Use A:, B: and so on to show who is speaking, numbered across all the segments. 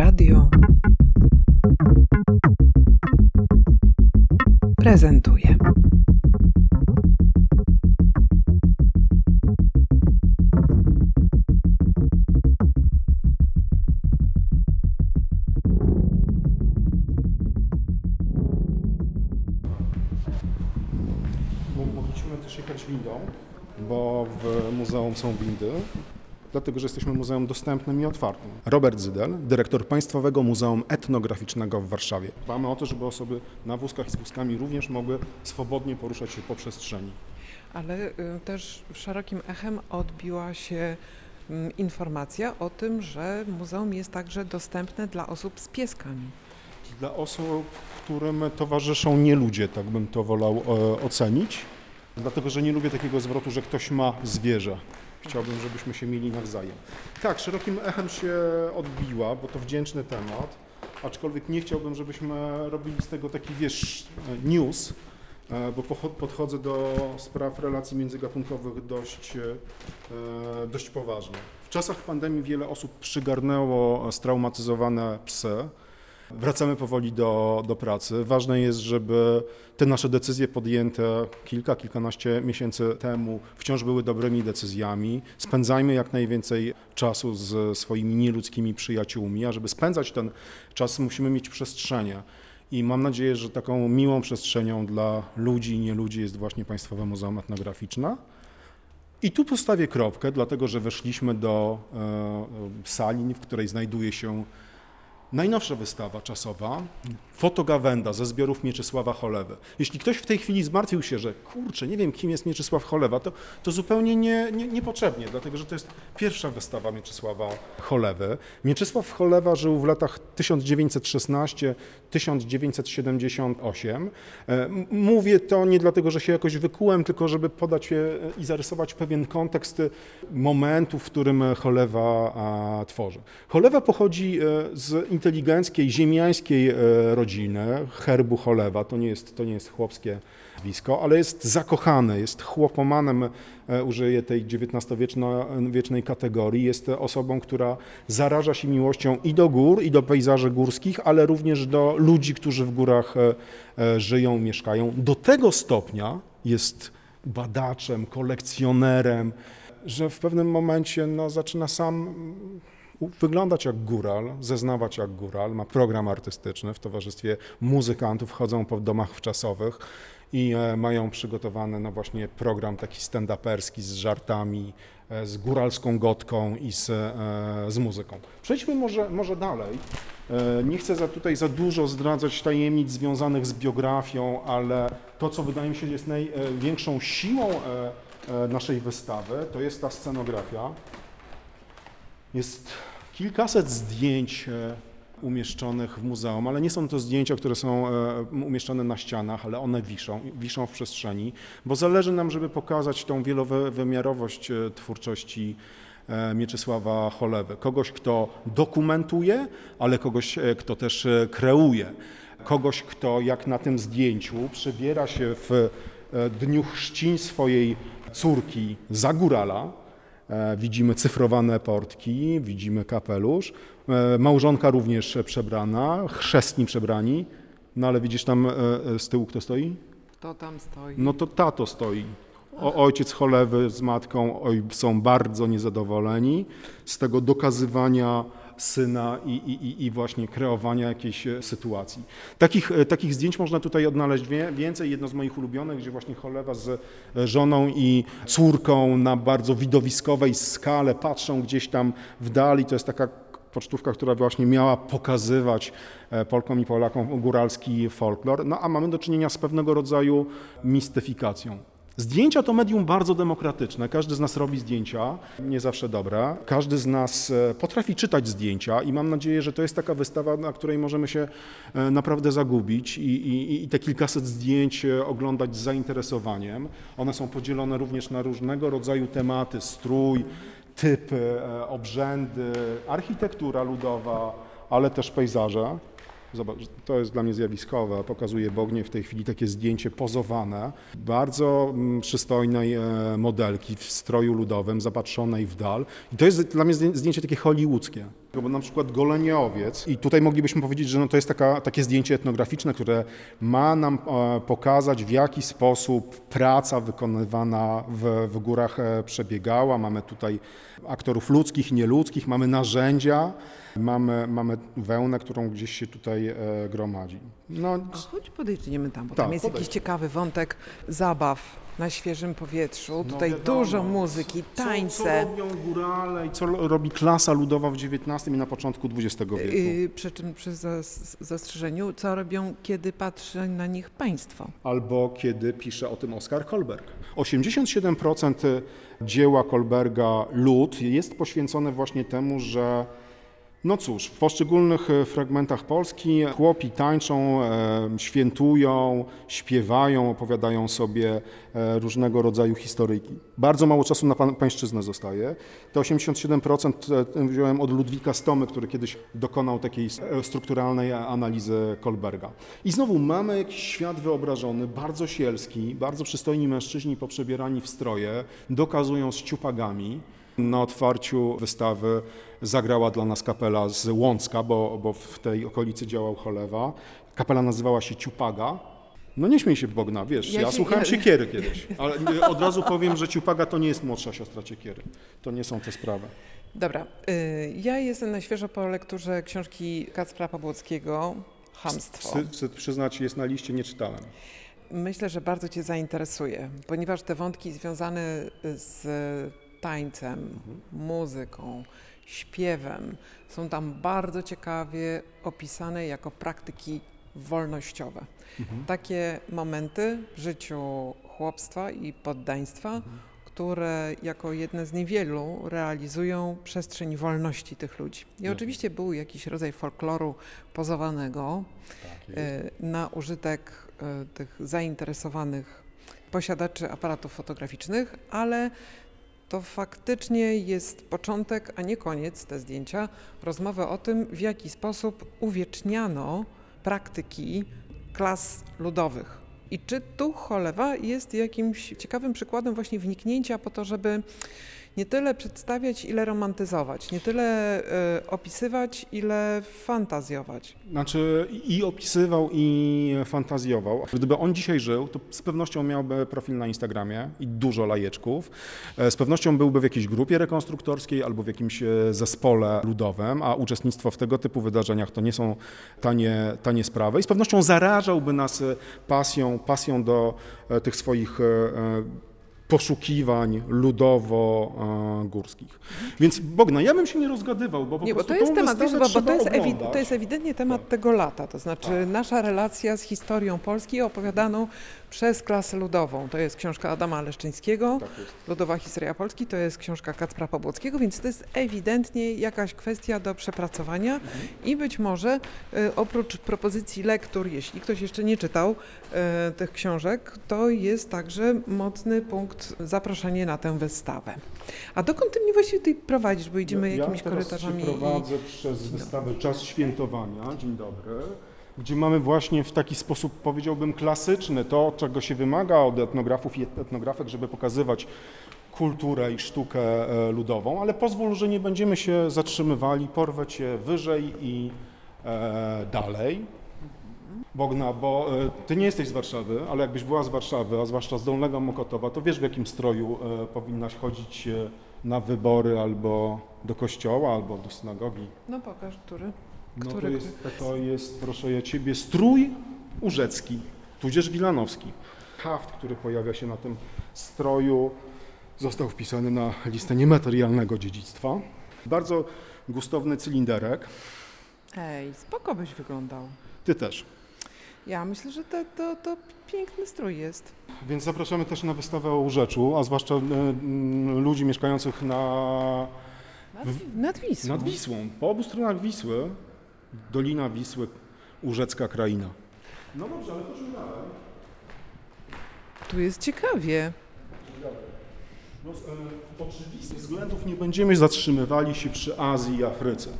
A: Radio prezentuje.
B: Dlatego że jesteśmy muzeum dostępnym i otwartym. Robert Zydel, dyrektor Państwowego Muzeum Etnograficznego w Warszawie. Dbamy o to, żeby osoby na wózkach i z wózkami również mogły swobodnie poruszać się po przestrzeni.
A: Ale y, też szerokim echem odbiła się mm, informacja o tym, że muzeum jest także dostępne dla osób z pieskami.
B: Dla osób, którym towarzyszą nie ludzie, tak bym to wolał e, ocenić, dlatego że nie lubię takiego zwrotu, że ktoś ma zwierzę. Chciałbym, żebyśmy się mieli nawzajem. Tak, szerokim echem się odbiła, bo to wdzięczny temat, aczkolwiek nie chciałbym, żebyśmy robili z tego taki, wiesz, news, e, bo podchodzę do spraw relacji międzygatunkowych dość, e, dość poważnie. W czasach pandemii wiele osób przygarnęło straumatyzowane psy. Wracamy powoli do, do pracy. Ważne jest, żeby te nasze decyzje podjęte kilka, kilkanaście miesięcy temu wciąż były dobrymi decyzjami. Spędzajmy jak najwięcej czasu z swoimi nieludzkimi przyjaciółmi, a żeby spędzać ten czas, musimy mieć przestrzenie. I mam nadzieję, że taką miłą przestrzenią dla ludzi i nieludzi jest właśnie Państwowe Muzeum Etnograficzne. I tu postawię kropkę, dlatego że weszliśmy do e, sali, w której znajduje się Najnowsza wystawa czasowa, fotogawenda ze zbiorów Mieczysława Cholewy. Jeśli ktoś w tej chwili zmartwił się, że kurczę, nie wiem kim jest Mieczysław Cholewa, to, to zupełnie nie, nie, niepotrzebnie, dlatego że to jest pierwsza wystawa Mieczysława Cholewy. Mieczysław Cholewa żył w latach 1916-1978. E, Mówię to nie dlatego, że się jakoś wykułem, tylko żeby podać e, i zarysować pewien kontekst e, momentu, w którym Cholewa tworzy. Cholewa pochodzi z inteligenckiej, ziemiańskiej e, rodziny, herbu Cholewa, to nie jest, to nie jest chłopskie nazwisko, ale jest zakochany, jest chłopomanem, e, użyję tej XIX-wiecznej kategorii, jest osobą, która zaraża się miłością i do gór, i do pejzaży górskich, ale również do ludzi, którzy w górach e, żyją, mieszkają. Do tego stopnia jest badaczem, kolekcjonerem, że w pewnym momencie no, zaczyna sam wyglądać jak góral, zeznawać jak góral, ma program artystyczny w towarzystwie muzykantów, chodzą po domach wczasowych i e, mają przygotowany no właśnie program taki stand-uperski z żartami, e, z góralską gotką i z, e, z muzyką. Przejdźmy może, może dalej. Nie chcę za tutaj za dużo zdradzać tajemnic związanych z biografią, ale to, co wydaje mi się jest największą siłą naszej wystawy, to jest ta scenografia. Jest kilkaset zdjęć e, umieszczonych w muzeum, ale nie są to zdjęcia, które są e, umieszczone na ścianach, ale one wiszą, wiszą w przestrzeni, bo zależy nam, żeby pokazać tą wielowymiarowość e, twórczości Mieczysława Cholewy. Kogoś, kto dokumentuje, ale kogoś, kto też kreuje. Kogoś, kto jak na tym zdjęciu przebiera się w dniu chrzcin swojej córki za górala, E, Widzimy cyfrowane portki, widzimy kapelusz. E, Małżonka również przebrana, chrzestni przebrani. No ale widzisz tam e, e, z tyłu kto stoi?
A: Kto tam stoi?
B: No to tato stoi. O, ojciec cholewy z matką oj, są bardzo niezadowoleni z tego dokazywania syna i, i, i- właśnie kreowania jakiejś e, sytuacji. Takich, e, takich zdjęć można tutaj odnaleźć więcej. Jedno z moich ulubionych, gdzie właśnie cholewa z e, żoną i córką na bardzo widowiskowej skale patrzą gdzieś tam w dali. To jest taka pocztówka, która właśnie miała pokazywać Polkom i Polakom góralski folklor. No a mamy do czynienia z pewnego rodzaju mistyfikacją. Zdjęcia to medium bardzo demokratyczne. Każdy z nas robi zdjęcia, nie zawsze dobre. Każdy z nas e, potrafi czytać zdjęcia i mam nadzieję, że to jest taka wystawa, na której możemy się e, naprawdę zagubić i, i, i te kilkaset zdjęć e, oglądać z zainteresowaniem. One są podzielone również na różnego rodzaju tematy, strój, typy, obrzędy, architektura ludowa, ale też pejzaże. Zobacz, to jest dla mnie zjawiskowe. Pokazuje Bognie w tej chwili takie zdjęcie pozowane, bardzo mm, przystojnej e, modelki w stroju ludowym, zapatrzonej w dal. I to jest dla mnie zdję- zdjęcie takie hollywoodzkie. Bo na przykład golenie owiec i tutaj moglibyśmy powiedzieć, że no to jest taka, takie zdjęcie etnograficzne, które ma nam e, pokazać w jaki sposób praca wykonywana w, w górach e, przebiegała. Mamy tutaj aktorów ludzkich, nieludzkich, mamy narzędzia, mamy, mamy wełnę, którą gdzieś się tutaj e, gromadzi. No,
A: A choć podejdziemy tam, bo
B: Tak,
A: tam jest jakiś ciekawy wątek zabaw na świeżym powietrzu.
B: No
A: Tutaj
B: wiadomo,
A: dużo muzyki,
B: co-
A: tańce.
B: Co, robią górale i co robi klasa ludowa w XIX i na początku XX wieku.
A: Yy, przy czym przy zas- zastrzeżeniu, co robią, kiedy patrzy na nich państwo.
B: Albo kiedy pisze o tym Oskar Kolberg. 87% dzieła Kolberga Lud jest poświęcone właśnie temu, że no cóż, w poszczególnych e, fragmentach Polski chłopi tańczą, e, świętują, śpiewają, opowiadają sobie e, różnego rodzaju historyjki. Bardzo mało czasu na pańszczyznę zostaje. Te 87% e, wziąłem od Ludwika Stomy, który kiedyś dokonał takiej strukturalnej analizy Kolberga. I znowu mamy jakiś świat wyobrażony, bardzo sielski, bardzo przystojni mężczyźni poprzebierani w stroje, dokazują z ciupagami. Na otwarciu wystawy zagrała dla nas kapela z Łącka, bo, bo w tej okolicy działał Cholewa. Kapela nazywała się Ciupaga. No nie śmiej się w Bogna, wiesz,
A: Ja
B: ja,
A: się-
B: słuchałem
A: ja-
B: Siekiery kiedyś, ale od razu powiem, że Ciupaga to nie jest młodsza siostra Ciekiery. To nie są te sprawy.
A: Dobra, yy, ja jestem na świeżo po lekturze książki Kacpra Pawłockiego Hamstwo.
B: Wstyd przyznać, jest na liście, nie czytałem.
A: Myślę, że bardzo Cię zainteresuje, ponieważ te wątki związane z tańcem, muzyką, śpiewem są tam bardzo ciekawie opisane jako praktyki wolnościowe. Takie momenty w życiu chłopstwa i poddaństwa, które jako jedne z niewielu realizują przestrzeń wolności tych ludzi. I
B: Jasne.
A: oczywiście był jakiś rodzaj folkloru pozowanego, e, na użytek e, tych zainteresowanych posiadaczy aparatów fotograficznych, ale to faktycznie jest początek, a nie koniec te zdjęcia, rozmowy o tym, w jaki sposób uwieczniano praktyki klas ludowych. I czy tu cholewa jest jakimś ciekawym przykładem właśnie wniknięcia po to, żeby nie tyle przedstawiać, ile romantyzować, nie tyle e, opisywać, ile fantazjować.
B: Znaczy i opisywał, i fantazjował. Gdyby on dzisiaj żył, to z pewnością miałby profil na Instagramie i dużo lajeczków. E, Z pewnością byłby w jakiejś grupie rekonstruktorskiej albo w jakimś e, zespole ludowym, a uczestnictwo w tego typu wydarzeniach to nie są tanie, tanie sprawy. I z pewnością zarażałby nas pasją, pasją do tych swoich poszukiwań ludowo-górskich. Więc Bogna, ja bym się nie rozgadywał, bo po
A: Nie, bo
B: prostu
A: to jest temat, wiesz, bo, bo to, jest to jest ewidentnie temat
B: Tak.
A: tego lata, to znaczy nasza relacja z historią Polski opowiadaną przez klasę ludową. To jest książka Adama Leszczyńskiego,
B: Tak.
A: Ludowa Historia Polski, to jest książka Kacpra Pobłockiego, więc to jest ewidentnie jakaś kwestia do przepracowania
B: Mhm.
A: i być może e, oprócz propozycji lektur, jeśli ktoś jeszcze nie czytał e, tych książek, to jest także mocny punkt zaproszenie na tę wystawę. A dokąd ty mnie właściwie tutaj prowadzisz, bo idziemy
B: ja,
A: jakimiś
B: ja teraz
A: korytarzami i...
B: prowadzę przez wystawę Czas Świętowania, dzień dobry, gdzie mamy właśnie w taki sposób, powiedziałbym, klasyczny, to czego się wymaga od etnografów i etnografek, żeby pokazywać kulturę i sztukę e, ludową, ale pozwól, że nie będziemy się zatrzymywali, porwę cię wyżej i e, dalej. Bogna, bo e, ty nie jesteś z Warszawy, ale jakbyś była z Warszawy, a zwłaszcza z Dolnego Mokotowa, to wiesz w jakim stroju e, powinnaś chodzić e, na wybory albo do kościoła, albo do synagogi.
A: No pokaż, który?
B: No to jest, to jest, proszę ja ciebie, strój urzecki, tudzież wilanowski. Haft, który pojawia się na tym stroju, został wpisany na listę niematerialnego dziedzictwa. Bardzo gustowny cylinderek.
A: Ej, spoko byś wyglądał.
B: Ty też.
A: Ja myślę, że to, to, to piękny strój jest.
B: Więc zapraszamy też na wystawę o Urzeczu, a zwłaszcza e, m, ludzi mieszkających na,
A: Nad, nad Wisłą.
B: nad Wisłą. Po obu stronach Wisły, Dolina Wisły, Urzecka kraina. No dobrze, ale chodźmy dalej.
A: Tu jest ciekawie.
B: No, z e, oczywistych względów nie będziemy zatrzymywali się przy Azji i Afryce.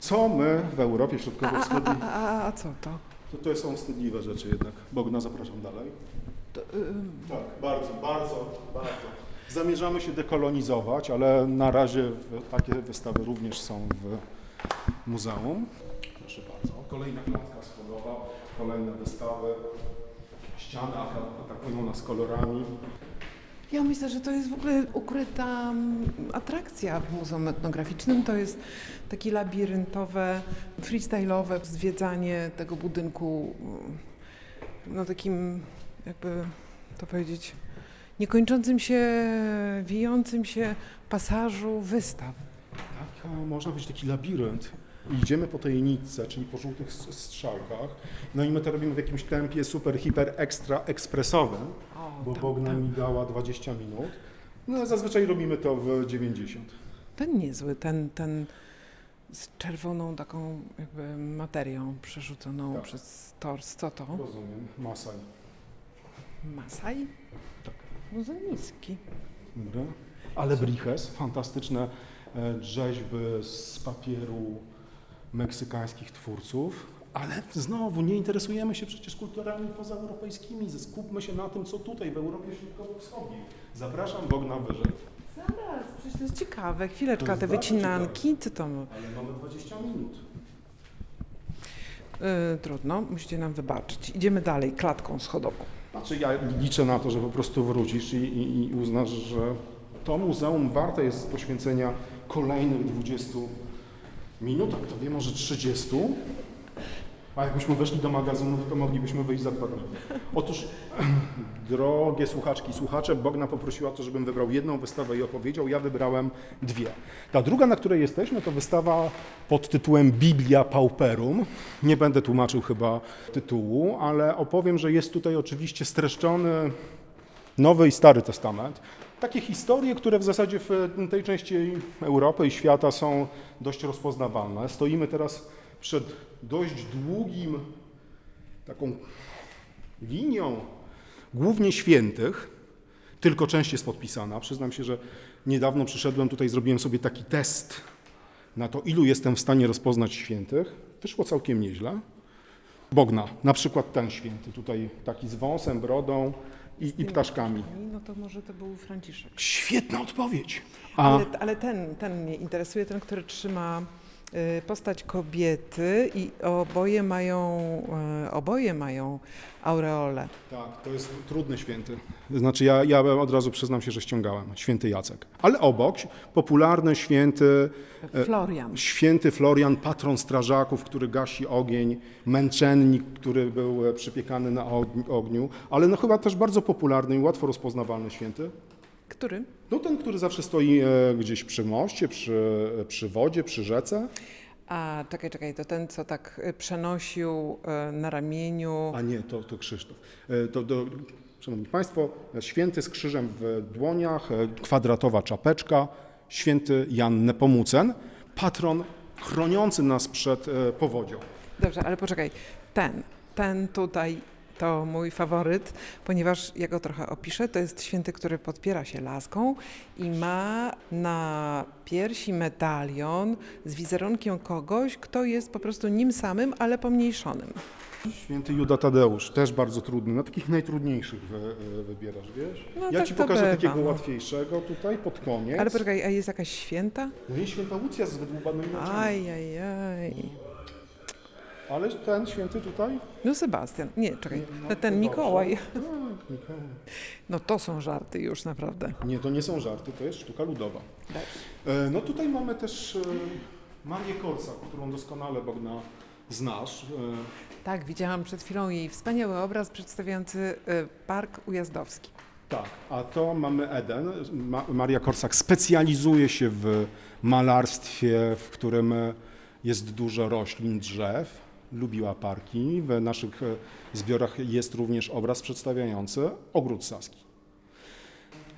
B: Co my w Europie
A: A, a,
B: Środkowo-Wschodniej...
A: a, a, a co to?
B: To, to są wstydliwe rzeczy jednak. Bogna, zapraszam dalej.
A: to ym,
B: Tak, bardzo, bardzo, bardzo. Zamierzamy się dekolonizować, ale na razie w- takie wystawy również są w muzeum. Proszę bardzo. Kolejna klatka schodowa, kolejne wystawy. Ściany ata- atakują nas kolorami.
A: Ja myślę, że to jest w ogóle ukryta mm, atrakcja w Muzeum Etnograficznym. To jest takie labiryntowe, freestyle'owe zwiedzanie tego budynku, mm, no takim jakby to powiedzieć, niekończącym się, wijącym się pasażu wystaw.
B: Można być taki labirynt. Idziemy po tej nitce, czyli po żółtych strzałkach. No i my to robimy w jakimś tempie super, hiper, ekstra ekspresowym,
A: O,
B: bo
A: tam,
B: Bogna
A: tam.
B: mi dała 20 minut. No zazwyczaj robimy to w 90.
A: Ten niezły, ten, ten z czerwoną taką jakby materią przerzuconą
B: Tak.
A: przez tors. Co to?
B: Rozumiem, Masaj.
A: Masaj?
B: Tak.
A: No za niski.
B: Dobra. Ale Briches, fantastyczne rzeźby z papieru meksykańskich twórców. Ale znowu nie interesujemy się przecież kulturami pozaeuropejskimi. Skupmy się na tym, co tutaj w Europie Środkowo-Wschodniej. Zapraszam Bogna wyżej.
A: Zaraz, przecież to jest ciekawe. Chwileczka,
B: jest
A: te wycinanki, co to?
B: Ale mamy 20 minut.
A: Yy, trudno, musicie nam wybaczyć. Idziemy dalej, klatką schodową.
B: Znaczy ja liczę na to, że po prostu wrócisz i, i, i uznasz, że to muzeum warte jest poświęcenia kolejnych 20 minut, a kto wie, może 30. A jakbyśmy weszli do magazynów, to moglibyśmy wyjść za dwa dni. Otóż, drogie słuchaczki i słuchacze, Bogna poprosiła to, żebym wybrał jedną wystawę i opowiedział. Ja wybrałem dwie. Ta druga, na której jesteśmy, to wystawa pod tytułem Biblia Pauperum. Nie będę tłumaczył chyba tytułu, ale opowiem, że jest tutaj oczywiście streszczony Nowy i Stary Testament. Takie historie, które w zasadzie w tej części Europy i świata są dość rozpoznawalne. Stoimy teraz przed dość długim, taką linią głównie świętych, tylko część jest podpisana. Przyznam się, że niedawno przyszedłem tutaj, zrobiłem sobie taki test na to, ilu jestem w stanie rozpoznać świętych. Wyszło całkiem nieźle. Bogna, na przykład ten święty, tutaj taki z wąsem, brodą i, i ptaszkami.
A: No to może to był Franciszek.
B: Świetna odpowiedź. A
A: Ale, ale ten, ten mnie interesuje, ten, który trzyma postać kobiety i oboje mają, y, oboje mają aureole.
B: tak, to jest trudny święty. Znaczy ja, ja od razu przyznam się, że ściągałem. Święty Jacek. Ale obok popularny święty E,
A: Florian.
B: Święty Florian, patron strażaków, który gasi ogień, męczennik, który był e, przypiekany na ogni- ogniu, ale no chyba też bardzo popularny i łatwo rozpoznawalny święty.
A: Który?
B: No ten, który zawsze stoi e, gdzieś przy moście, przy, e, przy wodzie, przy rzece,
A: A czekaj, czekaj, to ten, co tak y, przenosił y, na ramieniu.
B: a nie, to, to Krzysztof. E, To, to, szanowni Państwo, święty z krzyżem w dłoniach, e, kwadratowa czapeczka, święty Jan Nepomucen, patron chroniący nas przed e, powodzią.
A: Dobrze, ale poczekaj. Ten, ten tutaj to mój faworyt, ponieważ ja go trochę opiszę. To jest święty, który podpiera się laską i ma na piersi medalion z wizerunkiem kogoś, kto jest po prostu nim samym, ale pomniejszonym.
B: Święty Juda Tadeusz, też bardzo trudny, na takich najtrudniejszych wy, e, wybierasz, wiesz?
A: No
B: ja
A: tak
B: Ci
A: to
B: pokażę
A: bywa,
B: takiego
A: no.
B: łatwiejszego tutaj pod koniec.
A: Ale poczekaj, a jest jakaś święta?
B: No i święta Łucja z wydłubanymi oczami.
A: Aj, aj, aj.
B: Ale ten święty tutaj?
A: No Sebastian, nie, czekaj,
B: No,
A: ten Mikołaj.
B: Tak, Mikołaj.
A: No to są żarty już naprawdę.
B: Nie, to nie są żarty, to jest sztuka ludowa. E, No tutaj mamy też e, Marię Korca, którą doskonale Bogna znasz. E,
A: Tak, widziałam przed chwilą jej wspaniały obraz przedstawiający y, Park Ujazdowski.
B: Tak, a to mamy Eden. Ma, Maria Korsak specjalizuje się w malarstwie, w którym jest dużo roślin, drzew. Lubiła parki. W naszych e, zbiorach jest również obraz przedstawiający ogród saski.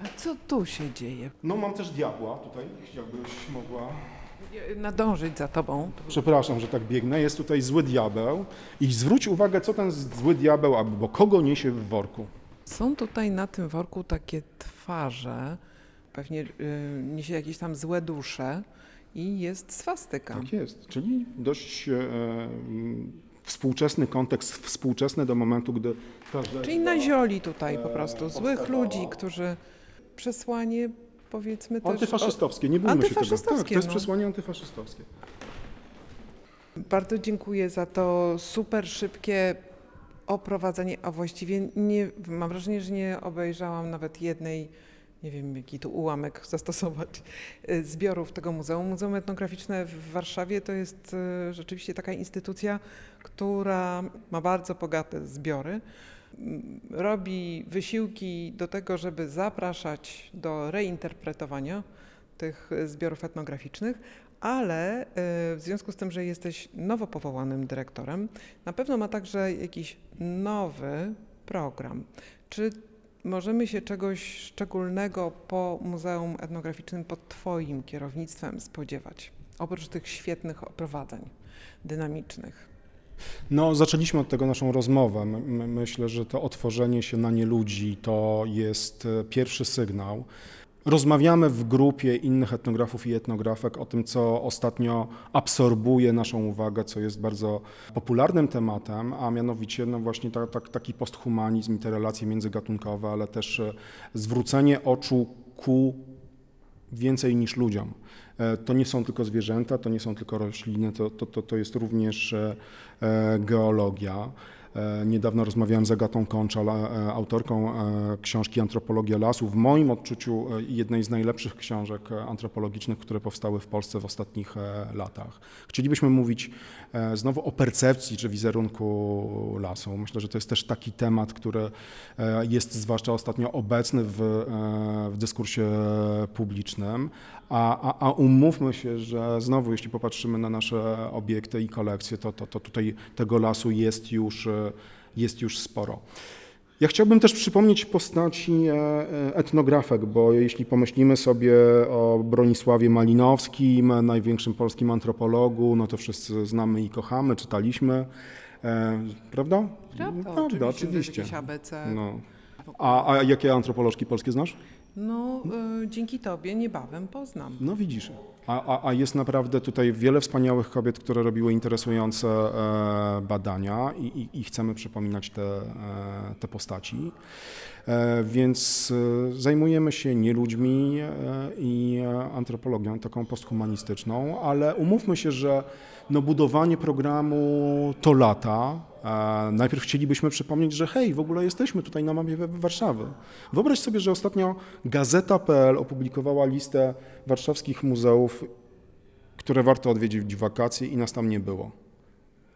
A: A co tu się dzieje?
B: No mam też diabła tutaj, jakbyś mogła...
A: Nadążyć za tobą.
B: Przepraszam, że tak biegnę. Jest tutaj zły diabeł i zwróć uwagę, co ten zły diabeł, albo kogo niesie w worku.
A: Są tutaj na tym worku takie twarze, pewnie y, niesie jakieś tam złe dusze i jest swastyka.
B: Tak jest, czyli dość e, mm, współczesny kontekst, współczesny do momentu, gdy każda...
A: Czyli na zioli tutaj po
B: e,
A: prostu złych ludzi, którzy przesłanie powiedzmy też...
B: Antyfaszystowskie, nie bójmy się tego. Tak, to jest
A: no.
B: przesłanie antyfaszystowskie.
A: Bardzo dziękuję za to super szybkie oprowadzenie, a właściwie nie, mam wrażenie, że nie obejrzałam nawet jednej, nie wiem jaki tu ułamek zastosować, y, zbiorów tego muzeum. Muzeum Etnograficzne w Warszawie to jest y, rzeczywiście taka instytucja, która ma bardzo bogate zbiory. Mm, Robi wysiłki do tego, żeby zapraszać do reinterpretowania tych zbiorów etnograficznych, ale y, w związku z tym, że jesteś nowo powołanym dyrektorem, na pewno ma także jakiś nowy program. Czy możemy się czegoś szczególnego po Muzeum Etnograficznym pod Twoim kierownictwem spodziewać? Oprócz tych świetnych oprowadzeń dynamicznych.
B: No, zaczęliśmy od tego naszą rozmowę. My- my- Myślę, że to otworzenie się na nie ludzi to jest e, pierwszy sygnał. Rozmawiamy w grupie innych etnografów i etnografek o tym, co ostatnio absorbuje naszą uwagę, co jest bardzo popularnym tematem, a mianowicie no właśnie ta, ta, taki posthumanizm i te relacje międzygatunkowe, ale też e, zwrócenie oczu ku więcej niż ludziom. E, To nie są tylko zwierzęta, to nie są tylko rośliny, to, to, to, to jest również e, geologia. E, Niedawno rozmawiałem z Agatą Konczal, e, autorką e, książki Antropologia lasu. W moim odczuciu jednej z najlepszych książek antropologicznych, które powstały w Polsce w ostatnich latach. Chcielibyśmy mówić znowu o percepcji czy wizerunku lasu. Myślę, że to jest też taki temat, który jest zwłaszcza ostatnio obecny w, w dyskursie publicznym, a, a, a umówmy się, że znowu jeśli popatrzymy na nasze obiekty i kolekcje, to, to, to tutaj tego lasu jest już, e, jest już sporo. Ja chciałbym też przypomnieć postaci e, etnografek, bo jeśli pomyślimy sobie o Bronisławie Malinowskim, największym polskim antropologu, no to wszyscy znamy i kochamy, czytaliśmy, e, prawda?
A: Prawda,
B: Prawda,
A: oczywiście.
B: oczywiście.
A: ABC.
B: No. A, a jakie antropolożki polskie znasz?
A: No, y, dzięki Tobie niebawem poznam.
B: No widzisz. A, a, a jest naprawdę tutaj wiele wspaniałych kobiet, które robiły interesujące e, badania i, i, i chcemy przypominać te, e, te postaci. E, więc e, zajmujemy się nie ludźmi e, i antropologią taką posthumanistyczną, ale umówmy się, że no, budowanie programu to lata. E, najpierw chcielibyśmy przypomnieć, że hej, w ogóle jesteśmy tutaj na mapie Warszawy. Wyobraź sobie, że ostatnio Gazeta.pl opublikowała listę warszawskich muzeów, które warto odwiedzić w wakacje i nas tam nie było.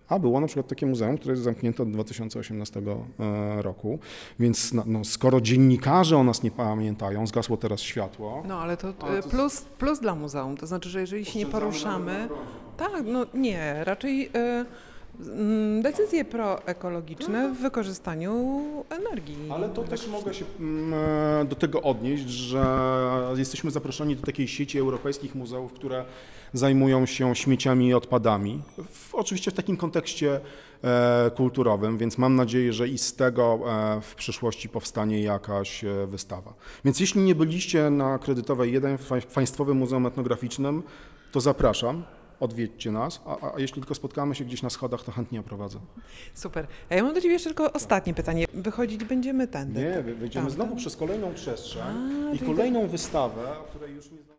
B: A było na przykład takie muzeum, które jest zamknięte od 2018 e, roku, więc no, no, skoro dziennikarze o nas nie pamiętają, zgasło teraz światło.
A: No ale to
B: Ale
A: y,
B: to
A: plus, plus dla muzeum, to znaczy, że jeżeli się nie poruszamy, tak, no nie, raczej y, mm, decyzje proekologiczne w wykorzystaniu energii.
B: Ale to też mogę się mm, e, do tego odnieść, że jesteśmy zaproszeni do takiej sieci europejskich muzeów, które zajmują się śmieciami i odpadami. W, oczywiście w takim kontekście e, kulturowym, więc mam nadzieję, że i z tego e, w przyszłości powstanie jakaś e, wystawa. Więc jeśli nie byliście na Kredytowej 1 w Pań- Państwowym Muzeum Etnograficznym, to zapraszam. Odwiedźcie nas, a, a jeśli tylko spotkamy się gdzieś na schodach, to chętnie oprowadzę.
A: Super. A ja mam do Ciebie jeszcze tylko ostatnie pytanie. Wychodzić będziemy tędy.
B: Nie, wy- wyjdziemy
A: Tam,
B: znowu
A: tam.
B: przez kolejną przestrzeń
A: A,
B: i
A: czyli
B: kolejną wystawę, o której już nie znam.